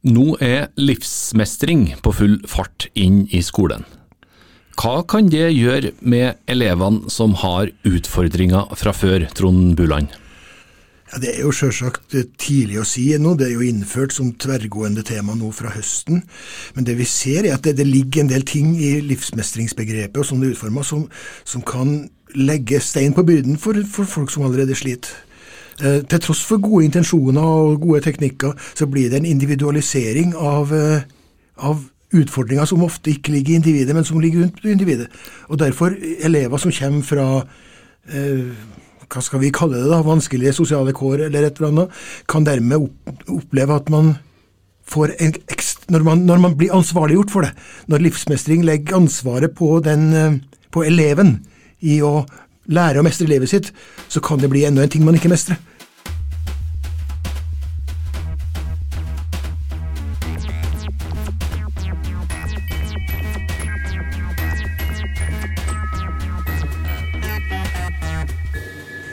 Nå er livsmestring på full fart inn i skolen. Hva kan det gjøre med elevene som har utfordringer fra før, Trond Buland? Ja, Det er jo selvsagt tidlig å si ennå, det er jo innført som tverrgående tema nå fra høsten. Men det vi ser er at det, det ligger en del ting i livsmestringsbegrepet og sånn det er utforma, som, som, kan legge stein på byrden for, for folk som allerede sliter. Eh, til tross for gode intensjoner og gode teknikker, så blir det en individualisering av, eh, av utfordringer som ofte ikke ligger i individet, men som ligger rundt individet. Og derfor elever som kommer fra eh, hva skal vi kalle det, da, vanskelige sosiale kår eller et eller annet, kan dermed oppleve at man får en når man, når man blir ansvarliggjort for det, når livsmestring legger ansvaret på, den, eh, på eleven i å lære å mestre livet sitt, så kan det bli enda en ting man ikke mestrer.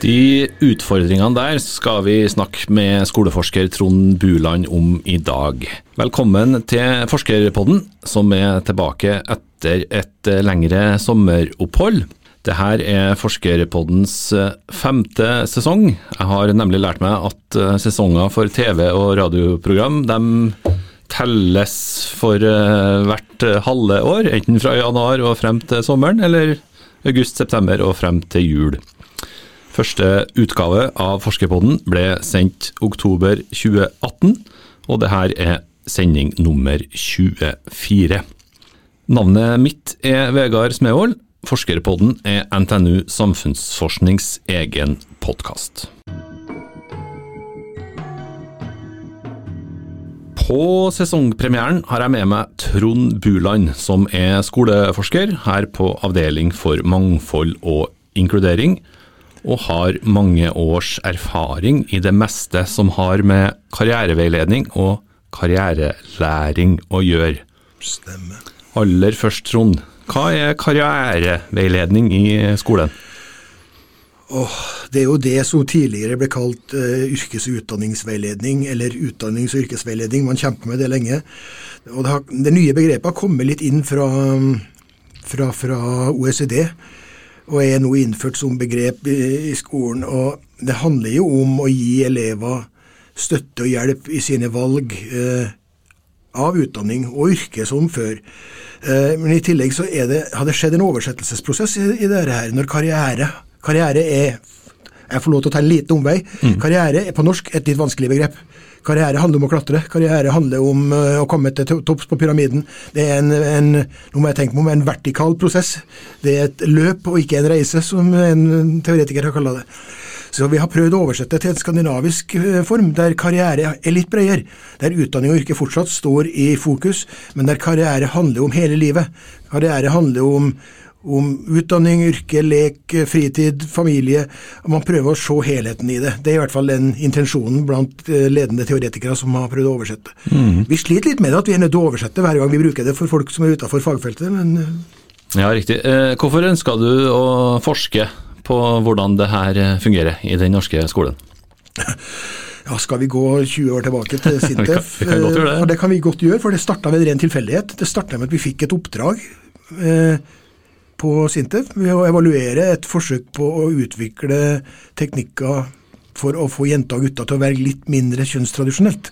De utfordringene der skal vi snakke med skoleforsker Trond Buland om i dag. Velkommen til Forskerpodden, som er tilbake etter et lengre sommeropphold. Dette er Forskerpoddens femte sesong. Jeg har nemlig lært meg at sesonger for TV- og radioprogram de telles for hvert halve år, enten fra januar og frem til sommeren, eller august-september og frem til jul. Første utgave av Forskerpodden ble sendt oktober 2018, og det her er sending nummer 24. Navnet mitt er Vegard Smevold. Forskerpodden er NTNU Samfunnsforsknings egen podkast. På sesongpremieren har jeg med meg Trond Buland, som er skoleforsker her på Avdeling for mangfold og inkludering og har mange års erfaring i det meste som har med karriereveiledning og karrierelæring å gjøre. Stemmer. Aller først, Trond. Hva er karriereveiledning i skolen? Oh, det er jo det som tidligere ble kalt uh, yrkes- og utdanningsveiledning, eller utdannings- og yrkesveiledning. Man kjemper med det lenge. Og det, har, det nye begrepet har kommet litt inn fra, fra, fra OECD og er nå innført som begrep i, skolen. og Det handler jo om å gi elever støtte og hjelp i sine valg eh, av utdanning og yrke som før. Eh, men i tillegg så det, har det skjedd en oversettelsesprosess i, i dette her, når karriere, karriere er Jeg får lov til å ta en liten omvei. Mm. Karriere er på norsk et litt vanskelig begrep. Karriere handler om å klatre. Karriere handler om uh, å komme til topps på pyramiden. Det er en, en, nå må jeg tenke meg om, en vertikal prosess. Det er et løp og ikke en reise, som en teoretiker har kalla det. Så vi har prøvd å oversette til en skandinavisk uh, form, der karriere er litt bredere. Der utdanning og yrke fortsatt står i fokus, men der karriere handler om hele livet. Karriere handler om om utdanning, yrke, lek, fritid, familie. Man prøver å se helheten i det. Det er i hvert fall den intensjonen blant eh, ledende teoretikere som har prøvd å oversette. Mm. Vi sliter litt med det, at vi er nødt til å oversette hver gang vi bruker det for folk som er utenfor fagfeltet, men eh, Ja, riktig. Eh, hvorfor ønska du å forske på hvordan det her fungerer i den norske skolen? Ja, Skal vi gå 20 år tilbake til Sintef? vi kan, vi kan det. For det kan vi godt gjøre, for det starta ved ren tilfeldighet. Det starta med at vi fikk et oppdrag. Eh, på Sintef ved å evaluere et forsøk på å utvikle teknikker for å få jenter og gutter til å være litt mindre kjønnstradisjonelt.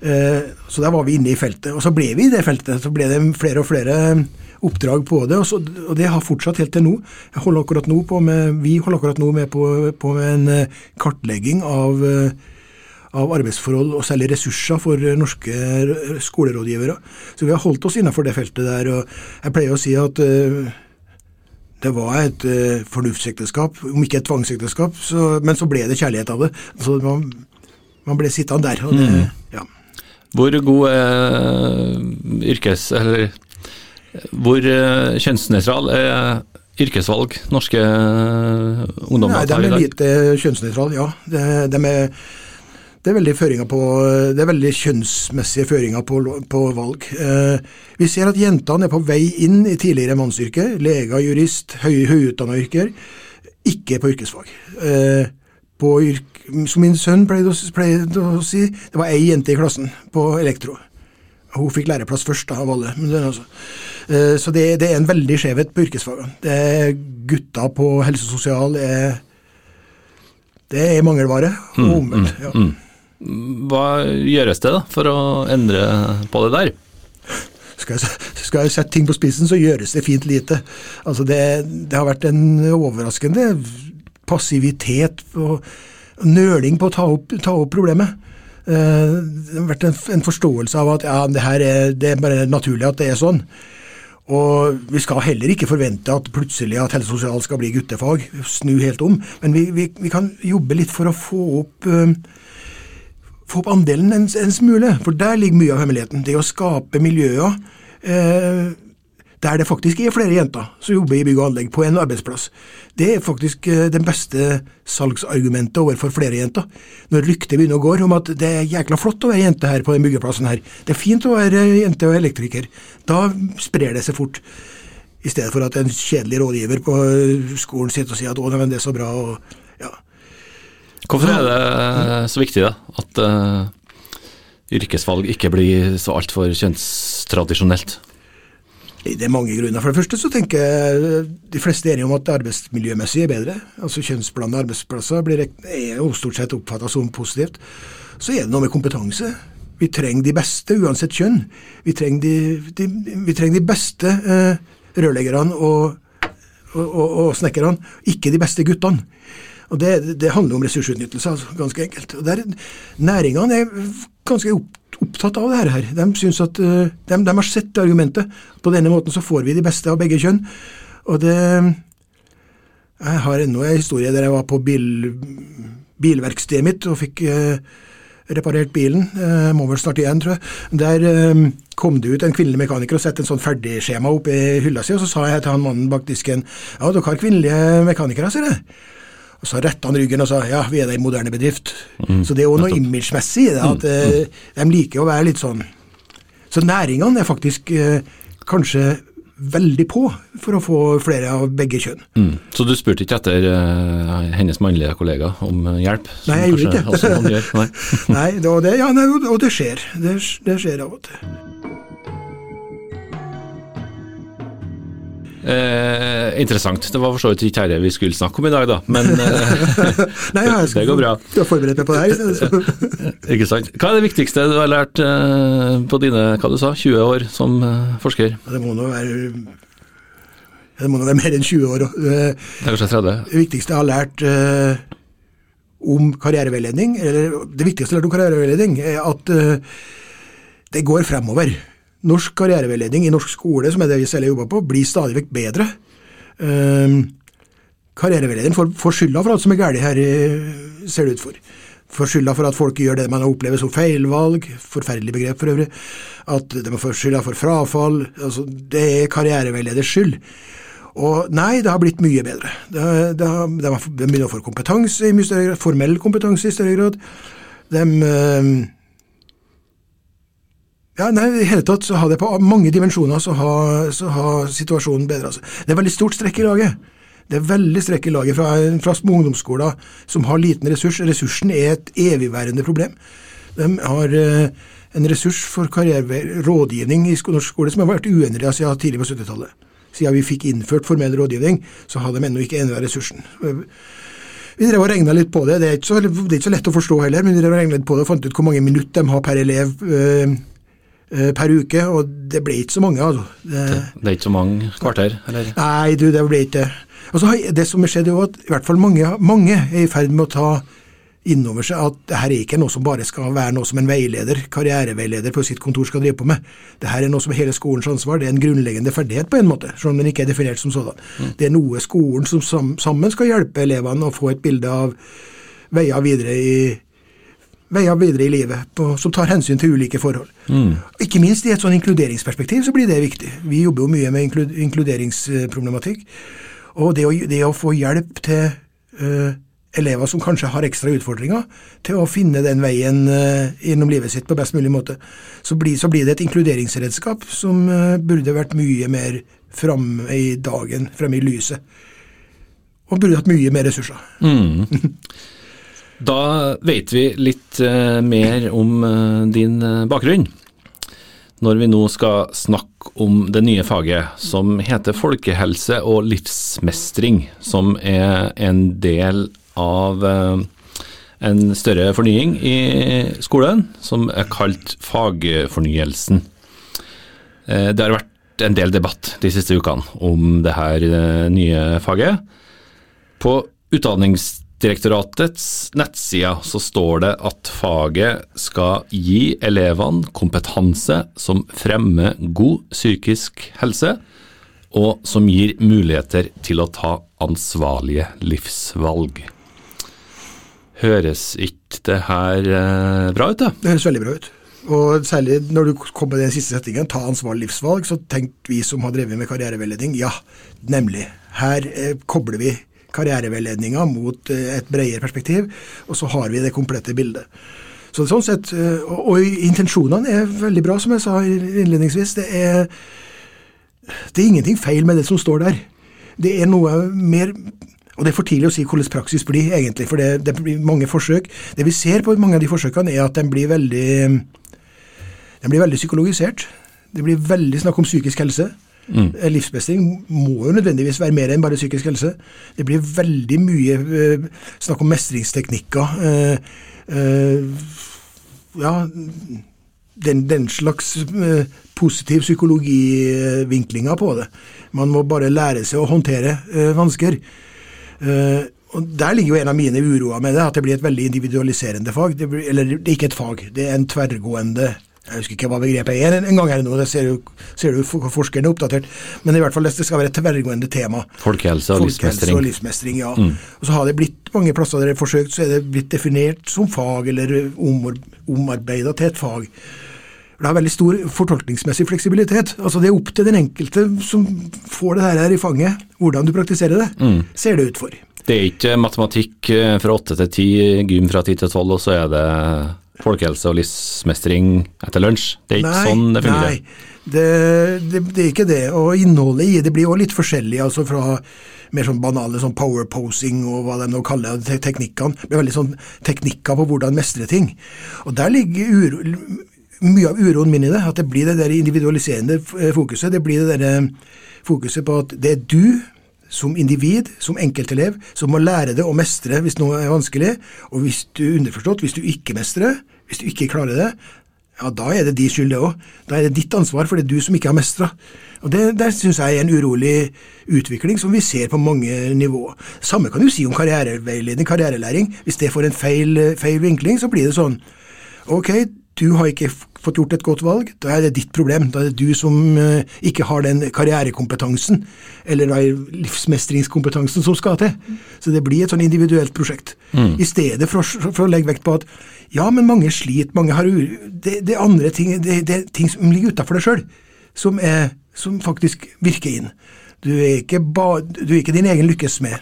Eh, så der var vi inne i feltet. Og så ble vi i det feltet. Så ble det flere og flere oppdrag på det, og, så, og det har fortsatt helt til nå. Holder nå med, vi holder akkurat nå med på, på en eh, kartlegging av uh, av arbeidsforhold og særlig ressurser for norske skolerådgivere. Så vi har holdt oss innenfor det feltet der. og Jeg pleier å si at uh, det var et uh, fornuftsekteskap, om ikke et tvangsekteskap, så, men så ble det kjærlighet av det. Så man, man ble sittende der. det, mm. ja. Hvor god er yrkes... Eller hvor kjønnsnøytral er yrkesvalg norske ungdommer tar i dag? Nei, De er lite kjønnsnøytrale, ja. De, de er det er veldig, på, det er veldig kjønnsmessige føringer på, på valg. Eh, vi ser at jentene er på vei inn i tidligere mannsyrke, leger, jurist, høy, høyutdanna yrker, ikke på yrkesfag. Eh, på yrk, Som min sønn pleide å, pleide å si, det var ei jente i klassen på elektro. Hun fikk læreplass først da, av alle. Altså. Så det, det, er en veldig skjevhet på yrkesfagene. Det gutta på helse og sosial er, det er mangelvare, og mm, omvendt. Mm, ja. Mm. Hva gjøres det da for å endre på det der? Skal jeg, skal jeg sette ting på spissen, så gjøres det fint lite. Altså det, det har vært en overraskende passivitet og nøling på å ta opp, ta opp problemet. Eh, det har vært en, en, forståelse av at ja, det, er, det er bare naturlig at det er sånn. Og vi skal heller ikke forvente at plutselig at helse sosial skal bli guttefag, snu helt om. Men vi, vi, vi kan jobbe litt for å få opp, uh, få opp andelen en, en, smule, for der ligger mye av hemmeligheten. Det å skape miljøer eh, der det faktisk er flere jenter som jobber i bygg og anlegg på en arbeidsplass. Det er faktisk eh, det beste salgsargumentet overfor flere jenter. Når ryktet begynner å gå om at det er jækla flott å være jente her på den byggeplassen her, det er fint å være jente og elektriker, da sprer det seg fort. I stedet for at en kjedelig rådgiver på skolen sitter og sier at å, men det er så bra. og ja. Hvorfor er det så viktig da, at uh, yrkesvalg ikke blir så altfor kjønnstradisjonelt? Det er mange grunner. For det første så tenker jeg de fleste er enige om at arbeidsmiljømessig er bedre. Altså Kjønnsblandede arbeidsplasser blir, er jo stort sett oppfatta som positivt. Så er det noe med kompetanse. Vi trenger de beste, uansett kjønn. Vi trenger de, de, vi trenger de beste eh, rørleggerne og, og, og, og snekkerne, ikke de beste guttene. Og det, det, handler om ressursutnyttelse, altså, ganske enkelt. Og der, Næringene er ganske opptatt av det her. De, synes at, de, de har sett argumentet. På denne måten så får vi de beste av begge kjønn. Og det Jeg har ennå en historie der jeg var på bil, bilverkstedet mitt og fikk uh, reparert bilen. Uh, må vel snart igjen, tror jeg. Der kom det ut en kvinnelig mekaniker og satte en sånn ferdigskjema opp i hylla si, og så sa jeg til han mannen bak disken ja, dere har kvinnelige mekanikere, sier jeg. Og Så retta han ryggen og sa ja, vi er da en moderne bedrift. Mm, så det er jo noe imagemessig i det, at mm, mm. Eh, de liker å være litt sånn Så næringene er faktisk eh, kanskje veldig på for å få flere av begge kjønn. Mm. Så du spurte ikke etter eh, hennes mannlige kollega om hjelp? Nei, jeg gjorde ikke det. Nei, nei, det, ja, nei, og det skjer. Det, det skjer av og til. Eh, interessant. Det var for så vidt ikke dette vi skulle snakke om i dag, da, men eh, Nei, jeg det går bra. Du har forberedt meg på det her. ikke sant. Hva er det viktigste du har lært eh, på dine hva du sa, 20 år som eh, forsker? Det må nå være det må nå være mer enn 20 år. Det er kanskje 30? Det viktigste jeg har lært eh, om karriereveiledning, eller det viktigste jeg har lært om karriereveiledning, er at eh, det går fremover. Norsk karriereveiledning i norsk skole, som er det vi selv har jobba på, blir stadig vekk bedre. Um, karriereveilederen får, får, skylda for alt som er galt her, ser det ut for. Får skylda for at folk gjør det man opplever som feilvalg, forferdelig begrep for øvrig. At de får skylda for frafall. altså Det er karriereveileders skyld. Og nei, det har blitt mye bedre. Det, det har, de, begynner å få kompetanse i mye større grad, formell kompetanse i større grad. De øh, ja, nei, I hele tatt så har det på mange dimensjoner så har, så har situasjonen bedra seg. Det er veldig stort strekk i laget. Det er veldig strekk i laget fra, fra små ungdomsskoler som har liten ressurs. Ressursen er et evigværende problem. De har eh, en ressurs for karriererådgivning i norsk skole som har vært uendelig siden tidlig på 70-tallet. Siden vi fikk innført formell rådgivning, så har de ennå ikke endra ressursen. Vi drev og regna litt på det. Det er, så, det er, ikke så, lett å forstå heller, men vi drev og regna litt på det og fant ut hvor mange minutter de har per elev. Eh, per uke, og det ble ikke så mange. altså. Det, det, er ikke så mange kvarter? eller? Nei, du, det ble ikke altså, det. som har skjedd, er at i hvert fall mange, mange er i ferd med å ta inn over seg at det her er ikke noe som bare skal være noe som en veileder, karriereveileder på sitt kontor skal drive på med. Det her er noe som er hele skolens ansvar. Det er en grunnleggende ferdighet på en måte, selv om den ikke er definert som sådan. Mm. Det er noe skolen som sammen skal hjelpe elevene å få et bilde av veier videre i veier videre i livet på, som tar hensyn til ulike forhold. Mm. Ikke minst i et sånn inkluderingsperspektiv så blir det viktig. Vi jobber jo mye med inkluderingsproblematikk. Og det å, det å få hjelp til uh, elever som kanskje har ekstra utfordringer, til å finne den veien uh, gjennom livet sitt på best mulig måte, så blir, så blir det et inkluderingsredskap som uh, burde vært mye mer framme i dagen, fremme i lyset. Og burde hatt mye mer ressurser. Mm. Da vet vi litt eh, mer om eh, din eh, bakgrunn. Når vi nå skal snakke om det nye faget som heter folkehelse og livsmestring, som er en del av en større fornying i skolen, som er kalt fagfornyelsen. Det har vært en del debatt de siste ukene om det her nye faget. På Utdanningsdirektoratets nettsider så står det at faget skal gi elevene kompetanse som fremmer god psykisk helse, og som gir muligheter til å ta ansvarlige livsvalg. Høres ikke det her eh, bra ut, da? Det høres veldig bra ut. Og særlig når du kom med den siste settingen, ta ansvarlig livsvalg, så tenkte vi som har drevet med karriereveiledning, ja, nemlig. Her eh, kobler vi karriereveiledninga mot eh, et bredere perspektiv, og så har vi det komplette bildet. Så sånn sett, eh, og, og intensjonene er veldig bra, som jeg sa innledningsvis. Det er, det er ingenting feil med det som står der. Det er noe mer og Det er for tidlig å si hvordan praksis blir, egentlig, for det, det blir mange forsøk. Det vi ser på mange av de forsøkene, er at de blir veldig, de blir veldig psykologisert. Det blir veldig snakk om psykisk helse. Mm. Livsmestring må jo nødvendigvis være mer enn bare psykisk helse. Det blir veldig mye eh, snakk om mestringsteknikker. Eh, ja, den, den slags positiv psykologivinklinger på det. Man må bare lære seg å håndtere vansker. Og Der ligger jo en av mine uroer med det, at det blir et veldig individualiserende fag. Det blir, eller det er ikke et fag, det er en tverrgående Jeg husker ikke hva begrepet er en gang her nå, det ser du, ser du forskerne er oppdatert. Men i hvert fall det skal være et tverrgående tema. Folkehelse og livsmestring. og livsmestring, ja. Mm. Og så har det blitt mange plasser der det er forsøkt, så er det blitt definert som fag, eller omarbeida til et fag. Det har veldig stor fortolkningsmessig fleksibilitet. Altså Det er opp til den enkelte som får det her i fanget, hvordan du praktiserer det, mm. ser det ut for. Det er ikke matematikk eh, fra åtte til ti, gym fra ti til tolv, og så er det folkehelse og livsmestring etter lunsj. Det er ikke nei, sånn det fungerer. Nei, det, det, det, er ikke det. Og innholdet i det blir jo litt forskjellig. altså fra mer sånn banale sånn power posing og hva de nå kaller det, teknikkene. Det blir veldig sånn teknikker på hvordan mestre ting. Og der ligger uro mye av uroen min i det, at det blir det der individualiserende fokuset. Det blir det der eh, fokuset på at det er du som individ, som enkeltelev, som må lære det å mestre hvis noe er vanskelig. Og hvis du underforstått, hvis du ikke mestrer, hvis du ikke klarer det, ja, da er det de skyld, det òg. Da er det ditt ansvar, for det er du som ikke har mestra. Og Det det syns jeg er en urolig utvikling som vi ser på mange nivåer. Samme kan du si om karriereveiledning, karrierelæring. Hvis det får en feil, feil vinkling, så blir det sånn Ok, du har ikke fått gjort et godt valg, da er det ditt problem. Da er det du som uh, ikke har den karrierekompetansen, eller livsmestringskompetansen som skal til. Så det blir et sånn individuelt prosjekt. Mm. I stedet for, for, å legge vekt på at ja, men mange sliter, mange har det, det, er andre ting, det, det, er ting som ligger utafor deg sjøl, som, som faktisk virker inn. Du er ikke, ba, du er ikke din egen lykkes med.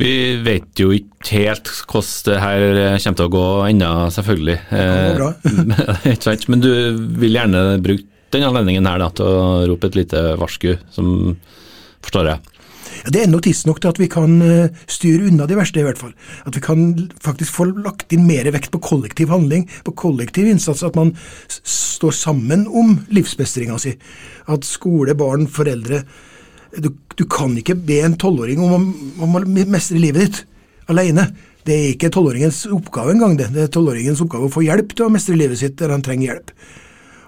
Vi vet jo ikke helt hvordan det her kommer til å gå ennå, selvfølgelig. Det går bra. Men du vil gjerne bruke den anledningen her da, til å rope et lite varsku, som forstår jeg. Ja, det er nok tidsnok til at vi kan eh, styre unna de verste, i hvert fall. At vi kan faktisk få lagt inn mer vekt på kollektiv handling, på kollektiv innsats. At man står sammen om livsmestringa si. At skole, barn, foreldre du, du kan ikke be en tolvåring om, om, å mestre livet ditt alene. Det er ikke tolvåringens oppgave engang. Det Det er tolvåringens oppgave å få hjelp til å mestre livet sitt der han trenger hjelp.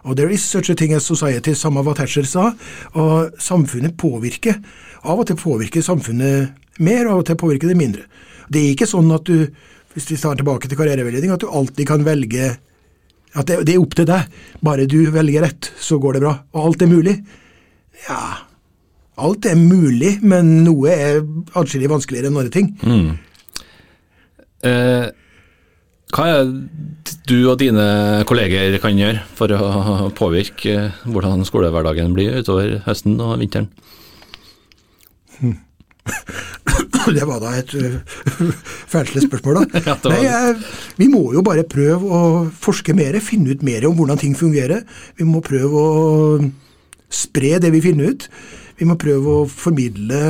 Og There is such a thing as society, samme hva Thatcher sa. Og samfunnet påvirker. Av og til påvirker samfunnet mer, av og til påvirker det mindre. Det er ikke sånn at du, hvis vi tar tilbake til karriereveiledning, at du alltid kan velge at det, det er opp til deg. Bare du velger rett, så går det bra. Og alt er mulig. Ja, Alt er mulig, men noe er atskillig vanskeligere enn andre ting. Mm. Eh, hva er det du og dine kolleger kan gjøre for å påvirke hvordan skolehverdagen blir utover høsten og vinteren? Hmm. Det var da et uh, fælt spørsmål, da. ja, Nei, jeg, vi må jo bare prøve å forske mer, finne ut mer om hvordan ting fungerer. Vi må prøve å spre det vi finner ut. Vi må prøve å formidle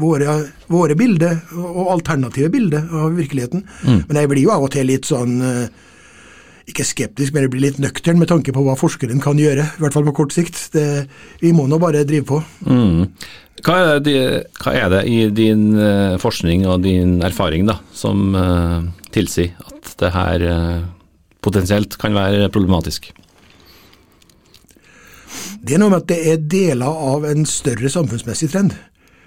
våre, våre bilder og alternative bilder av virkeligheten. Mm. Men jeg blir jo av og til litt sånn eh, ikke skeptisk, men jeg blir litt nøktern med tanke på hva forskeren kan gjøre, i hvert fall på kort sikt. Det, vi må nå bare drive på. Mm. Hva, er det, hva, er det, i din uh, forskning og din erfaring da, som uh, tilsier at det her uh, potensielt kan være problematisk? Det er noe med at det er deler av en større samfunnsmessig trend.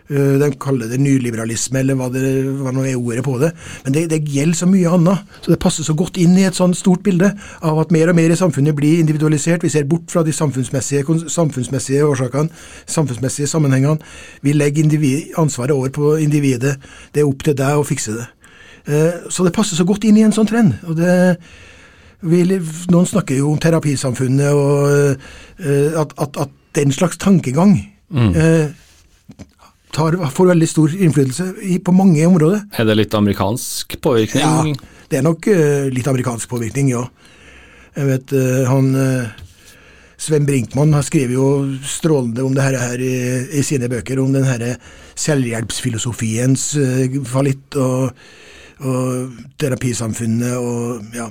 De kaller det nyliberalisme, eller hva det hva nå er ordet på det. Men det, det, gjelder så mye annet. Så det passer så godt inn i et sånt stort bilde av at mer og mer i samfunnet blir individualisert. Vi ser bort fra de samfunnsmessige, samfunnsmessige årsakene, samfunnsmessige sammenhengene. Vi legger individ, ansvaret over på individet. Det er opp til deg å fikse det. Så det passer så godt inn i en sånn trend. og det vi, noen snakker jo om terapisamfunnet og uh, at, at, at, den slags tankegang mm. uh, tar, får veldig stor innflytelse i, på mange områder. Er det litt amerikansk påvirkning? Ja, det er nok uh, litt amerikansk påvirkning, ja. Jeg vet han Sven Brinkmann har skrevet jo strålende om det her, i, i, sine bøker, om den her selvhjelpsfilosofiens fallitt og, og terapisamfunnet og ja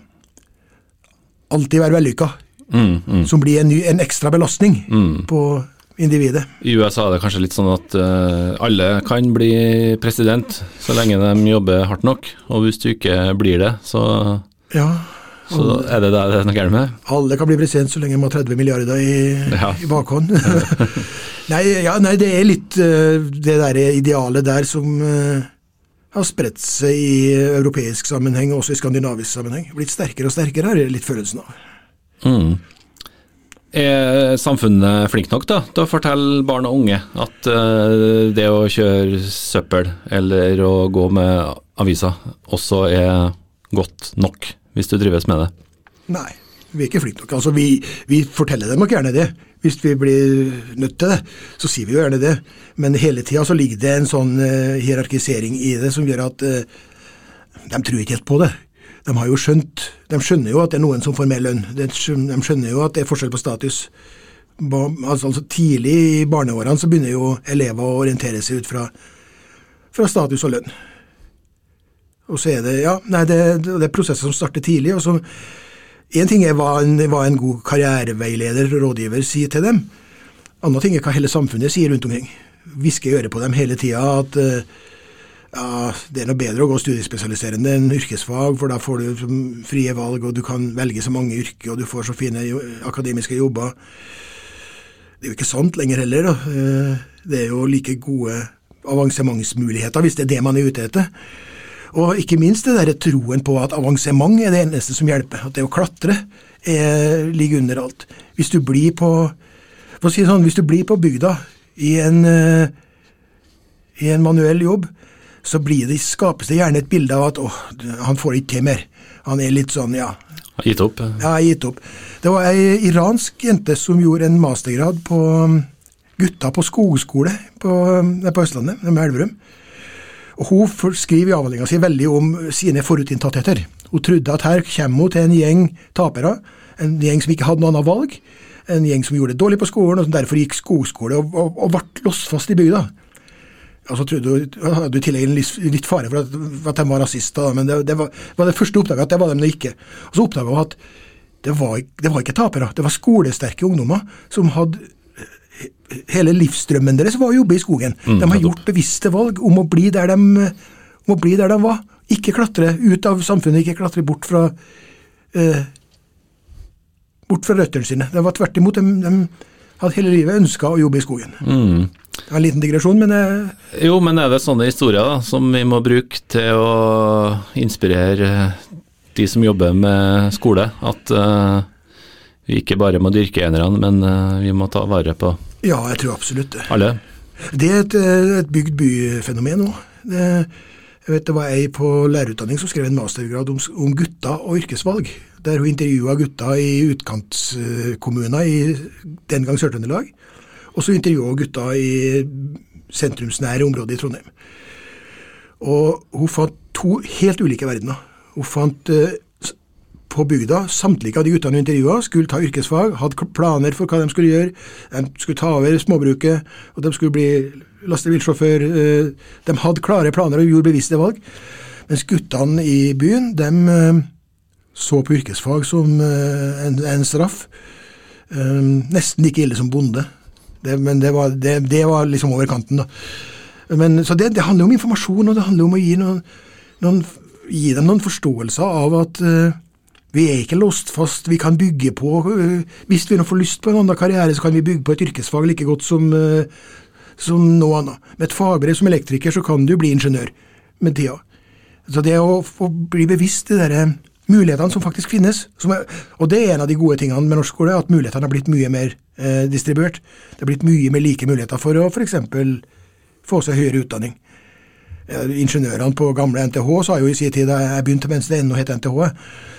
alltid være vellykka. Mm, mm. Som blir en, ny, en ekstra belastning mm. på individet. I USA er det kanskje litt sånn at uh, alle kan bli president så lenge de jobber hardt nok, og hvis du ikke blir det, så, ja, så er det det det er noe gærent med? Alle kan bli president så lenge de har 30 milliarder i, ja. i bakhånd. nei, ja, nei, det er litt uh, det der idealet der som uh, har spredt seg i europeisk sammenheng, også i skandinavisk sammenheng. Blitt sterkere og sterkere, har jeg litt følelsen av. Mm. Er samfunnet flink nok da, til å fortelle barn og unge at uh, det å kjøre søppel eller å gå med aviser også er godt nok, hvis du drives med det? Nei, vi er ikke flinke nok. Altså, vi, vi forteller dem nok gjerne det. Hvis vi blir nødt til det, så sier vi jo gjerne det. Men hele tida så ligger det en sånn uh, hierarkisering i det som gjør at uh, de tror ikke helt på det. De har jo skjønt, de skjønner jo at det er noen som får mer lønn. De skjønner jo at det er forskjell på status. Altså, altså Tidlig i barneårene så begynner jo elever å orientere seg ut fra, fra status og lønn. Og så er det ja, nei, det, det er prosesser som starter tidlig. og så Én ting er hva en, hva en god karriereveileder og rådgiver sier til dem. Andre ting er hva hele samfunnet sier rundt omkring. Hvisker i øret på dem hele tida at uh, ja, det er noe bedre å gå studiespesialiserende enn yrkesfag, for da får du frie valg, og du kan velge så mange yrker, og du får så fine akademiske jobber. Det er jo ikke sant lenger heller. Da. Eh, det er jo like gode avansementsmuligheter, hvis det er det man er ute etter. Og ikke minst det der troen på at avansement er det eneste som hjelper. At det å klatre er, ligger under alt. Hvis du blir på for å si sånn, hvis du blir på bygda i en, uh, i en manuell jobb, så det, skapes det gjerne et bilde av at åh, han får ikke til mer. Han er litt sånn, ja Gitt opp? Ja, gitt opp. Det var ei iransk jente som gjorde en mastergrad på um, gutta på skogskole på, um, på Østlandet, med Elverum. Og Hun skriver i avhandlinga si veldig om sine forutinntattheter. Hun trodde at her kommer hun til en gjeng tapere, en gjeng som ikke hadde noe annet valg, en gjeng som gjorde det dårlig på skolen, og som derfor gikk skogskole og, og, og ble låst fast i bygda. Og så trodde hun, hadde i tillegg en litt fare for at, at de var rasister, men det, det var, var, det første oppdaga at det var de ikke. Og Så oppdaga hun at det var, det var ikke tapere, det var skolesterke ungdommer som hadde hele livsstrømmen deres var å jobbe i skogen. Mm, de har gjort bevisste valg om å bli der de, om å bli der de var. Ikke klatre ut av samfunnet, ikke klatre bort fra eh, bort fra røttene sine. Det var tvert imot. De, de hadde hele livet ønska å jobbe i skogen. Mm. Det var en liten digresjon, men eh, Jo, men er det sånne historier da, som vi må bruke til å inspirere de som jobber med skole? At uh, vi ikke bare må dyrke enerne, men uh, vi må ta vare på ja, jeg tror absolutt det. Alle? Det er et, eh, et bygd by-fenomen òg. Jeg vet Det var ei på lærerutdanning som skrev en mastergrad om, om gutta og yrkesvalg. Der hun intervjua gutta i utkantskommuner i den gang Sør-Trøndelag. Og så intervjua hun gutta i sentrumsnære områder i Trondheim. Og hun fant to helt ulike verdener. Hun fant uh, på bygda. Samtlige av de guttene intervjua skulle ta yrkesfag, hadde planer for hva de skulle gjøre. De skulle ta over småbruket, og de skulle bli lastebilsjåfør. Eh, de hadde klare planer og gjorde bevisste valg. Mens guttene i byen, de eh, så på yrkesfag som eh, en, en straff. Nesten like ille som bonde. Det, men det var, det, det var, liksom over kanten, da. Men, så det, handler om informasjon, og det handler om å gi, noen, noen, gi dem noen forståelser av at vi er ikke låst fast, vi kan bygge på uh, Hvis vi nå får lyst på en annen karriere, så kan vi bygge på et yrkesfag like godt som, uh, som noe annet. Med et fagbrev som elektriker så kan du bli ingeniør med tida. Så det å, å bli bevisst de der mulighetene som faktisk finnes, som er, og det er en av de gode tingene med norsk skole, at mulighetene har blitt mye mer eh, distribuert. Det har blitt mye mer like muligheter for å f.eks få seg høyere utdanning. Ingeniørene på gamle NTH sa jo i sin tid, da jeg begynte mens det ennå het NTH,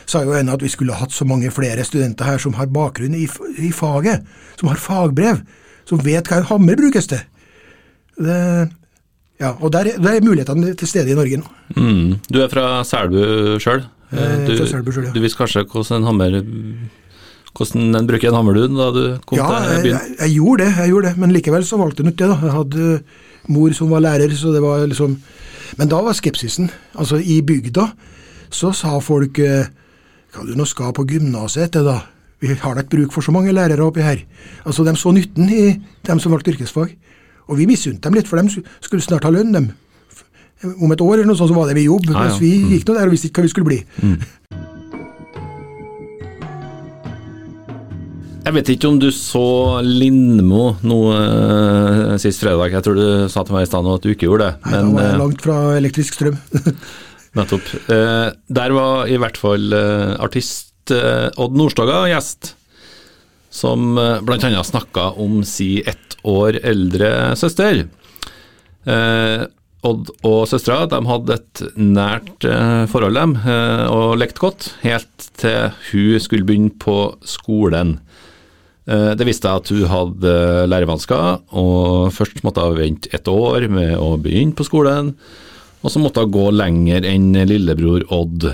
sa jo ennå at vi skulle hatt så mange flere studenter her som har bakgrunn i, i faget, som har fagbrev, som vet hva en hammer brukes til. Det, ja, og der, der, er mulighetene til stede i Norge nå. Mm. Du er fra Selbu sjøl. Du, ja. du visste kanskje hvordan en hammer hvordan en bruker en hammer du da du kom ja, til byen? Jeg, jeg, gjorde det, jeg gjorde det, men likevel så valgte jeg ikke det. da. Jeg hadde mor som var lærer, så det var liksom Men da var skepsisen. Altså, i bygda så sa folk eh, Hva du nå skal på gymnaset etter, da? Vi har da ikke bruk for så mange lærere oppi her. Altså, De så nytten i dem som valgte yrkesfag. Og vi misunte dem litt, for de skulle snart ha lønn, dem. Om et år eller noe sånt så var det vi jobb, mens vi gikk nå der og visste ikke hva vi skulle bli. Mm. Jeg vet ikke om du så Lindmo nå uh, sist fredag. Jeg tror du sa til meg i stad at du ikke gjorde det. Nei, men, da var jeg uh, langt fra elektrisk strøm. nettopp. Uh, der var i hvert fall artist Odd Nordstoga gjest, som uh, bl.a. snakka om si ett år eldre søster. Odd og søstera de hadde et nært forhold, dem, og lekte godt, helt til hun skulle begynne på skolen. Eh, det visste jeg at hun hadde lærevansker, og først måtte hun vente et år med å begynne på skolen. Og så måtte hun gå lenger enn lillebror Odd.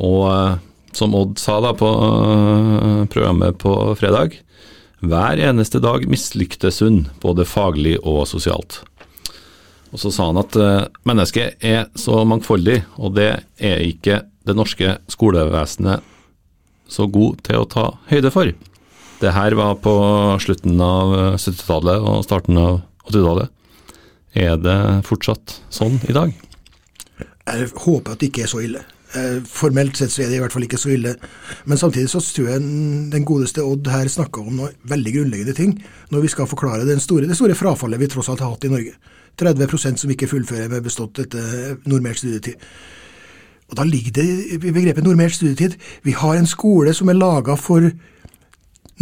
Og eh, som Odd sa da på eh, programmet på fredag, hver eneste dag mislyktes hun, både faglig og sosialt. Og så sa han at mennesket er så mangfoldig, og det er ikke det norske skolevesenet så god til å ta høyde for. Det her var på slutten av 70-tallet og starten av 80-tallet. Er det fortsatt sånn i dag? Jeg håper at det ikke er så ille. Eh, formelt sett så er det i hvert fall ikke så ille. Men samtidig så tror jeg den godeste Odd her snakker om noe veldig grunnleggende ting når vi skal forklare store, det store frafallet vi tross alt har hatt i Norge. 30% som ikke fullfører med bestått etter normert studietid. Og Da ligger det i begrepet normert studietid. Vi har en skole som er laga for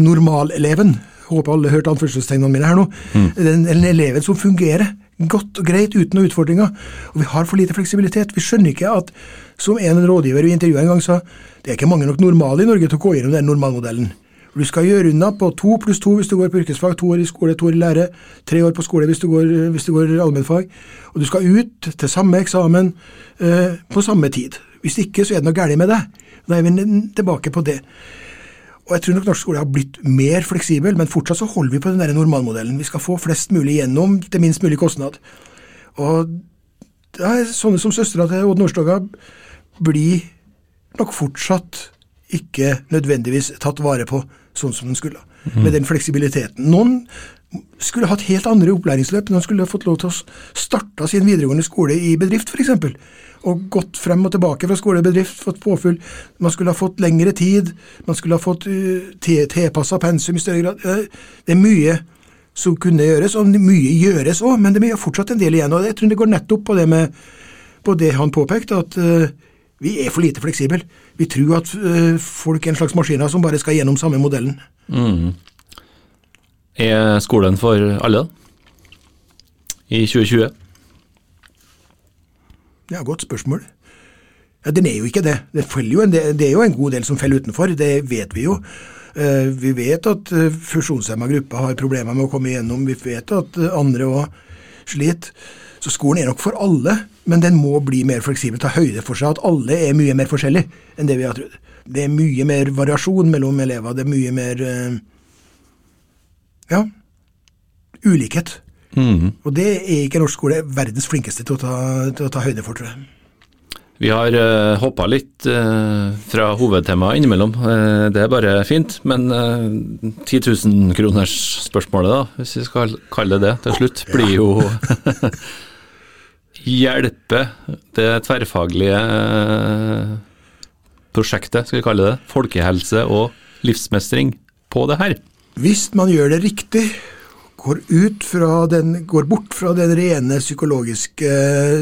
normaleleven, håper alle hørte anførselstegnene mine her nå, mm. den, den eleven som fungerer godt og greit uten noen utfordringer. Og vi har for lite fleksibilitet. Vi skjønner ikke at, som en rådgiver vi intervjua en gang sa, det er ikke mange nok normale i Norge til å gå gjennom den normalmodellen. Du skal gjøre unna på to pluss to hvis du går på yrkesfag, to år i skole, to år i lære, tre år på skole hvis du går, hvis du går allmennfag. Og du skal ut til samme eksamen eh, på samme tid. Hvis ikke så er det noe galt med deg. Da er vi tilbake på det. Og jeg tror nok norsk skole har blitt mer fleksibel, men fortsatt så holder vi på den der normalmodellen. Vi skal få flest mulig gjennom til minst mulig kostnad. Og det er sånne som søstera til Odd Nordstoga blir nok fortsatt ikke nødvendigvis tatt vare på sånn som den skulle. Mm. Med den fleksibiliteten. Noen skulle hatt helt andre opplæringsløp. Noen skulle fått lov til å starte sin videregående skole i bedrift, f.eks og gått frem og tilbake fra skolebedrift, fått påfyll. Man skulle ha fått lengre tid, man skulle ha fått uh, tilpassa pensum i større grad. Det er mye som kunne gjøres, og mye gjøres òg, men det er fortsatt en del igjen. og Jeg tror det går nettopp på det, med, på det han påpekte, at uh, vi er for lite fleksible. Vi tror at uh, folk er en slags maskiner som bare skal gjennom samme modellen. Mm. Er skolen for alle i 2020? Ja, Godt spørsmål. Ja, Den er jo ikke det. Det, jo en, det er jo en god del som faller utenfor, det vet vi jo. Uh, vi vet at uh, funksjonshemma grupper har problemer med å komme igjennom, vi vet at uh, andre òg sliter. Så skolen er nok for alle, men den må bli mer fleksibel, ta høyde for seg at alle er mye mer forskjellige enn det vi har trodd. Det er mye mer variasjon mellom elever. Det er mye mer eh, ja, ulikhet. Mhm. Og det er ikke norsk skole verdens flinkeste til å ta, til å ta høyde for, tror jeg. Vi har uh, hoppa litt uh, fra hovedtemaet innimellom. uh, det er bare fint. Men uh, 10 000-kronersspørsmålet, da, hvis vi skal kalle det det til slutt, blir jo Hjelpe det tverrfaglige eh, prosjektet, skal vi kalle det, folkehelse og livsmestring på det her. Hvis man gjør det riktig, går, den, går bort fra den rene psykologiske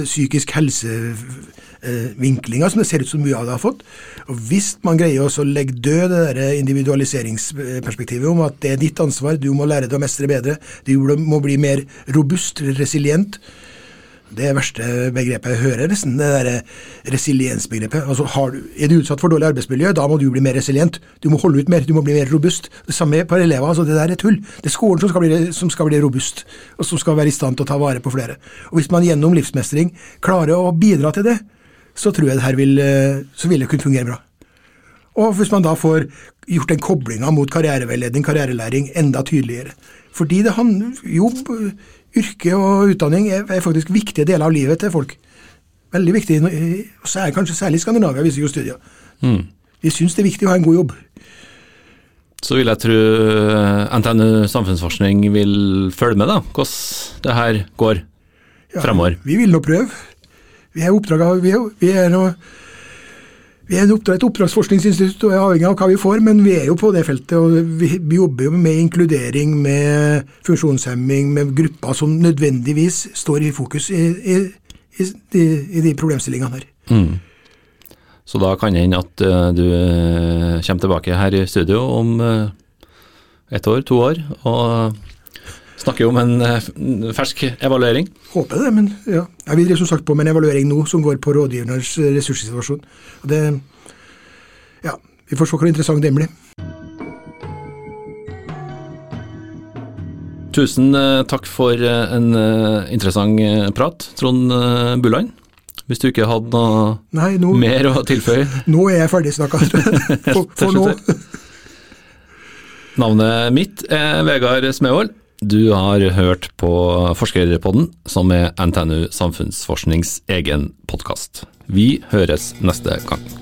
psykisk helsevinklinga som det ser ut som mye av det har fått, og hvis man greier å legge død det der individualiseringsperspektivet om at det er ditt ansvar, du må lære deg å mestre bedre, du må bli mer robust, resilient, det verste begrepet jeg hører, nesten, det der resiliensbegrepet. Altså, du, er du utsatt for dårlig arbeidsmiljø, da må du bli mer resilient. Du må holde ut mer, du må bli mer robust. Det samme par elever. altså Det der er tull. Det er skolen som skal, bli, som skal bli robust, og som skal være i stand til å ta vare på flere. Og Hvis man gjennom livsmestring klarer å bidra til det, så tror jeg det her vil, eh, så vil det kunne fungere bra. Og hvis man da får gjort den koblinga mot karriereveiledning, karrierelæring, enda tydeligere. Fordi det handler jobb, yrke og utdanning er, er faktisk viktige deler av livet til folk. Veldig viktig, er kanskje særlig i Skandinavia, viser jo studier. Mm. Vi syns det er viktig å ha en god jobb. Så vil jeg tro eh, NTNU samfunnsforskning vil følge med, da, hvordan det her går fremover. Vi vil nå prøve. Vi er, oppdraget, vi er, vi er vi er et oppdragsforskningsinstitutt og er avhengig av hva vi får, men vi er jo på det feltet. og Vi, jobber jo med inkludering, med funksjonshemming, med grupper som nødvendigvis står i fokus i, i, i, i de problemstillingene her. Mm. Så da kan det hende at uh, du uh, kommer tilbake her i studio om uh, ett år, to år, og snakker jo om en fersk evaluering. Håper det, men ja. Jeg vil som sagt på med en evaluering nå som går på rådgivernes ressurssituasjon. Og det, ja, Vi får se hvor interessant den blir. Tusen takk for en interessant prat, Trond Bulland. Hvis du ikke hadde noe Nei, nå, mer å tilføye? Nå er jeg ferdig snakka. For, for nå. Navnet mitt er Vegard Smevold. Du har hørt på Forskerpodden, som er NTNU Samfunnsforsknings egen podkast. Vi høres neste gang.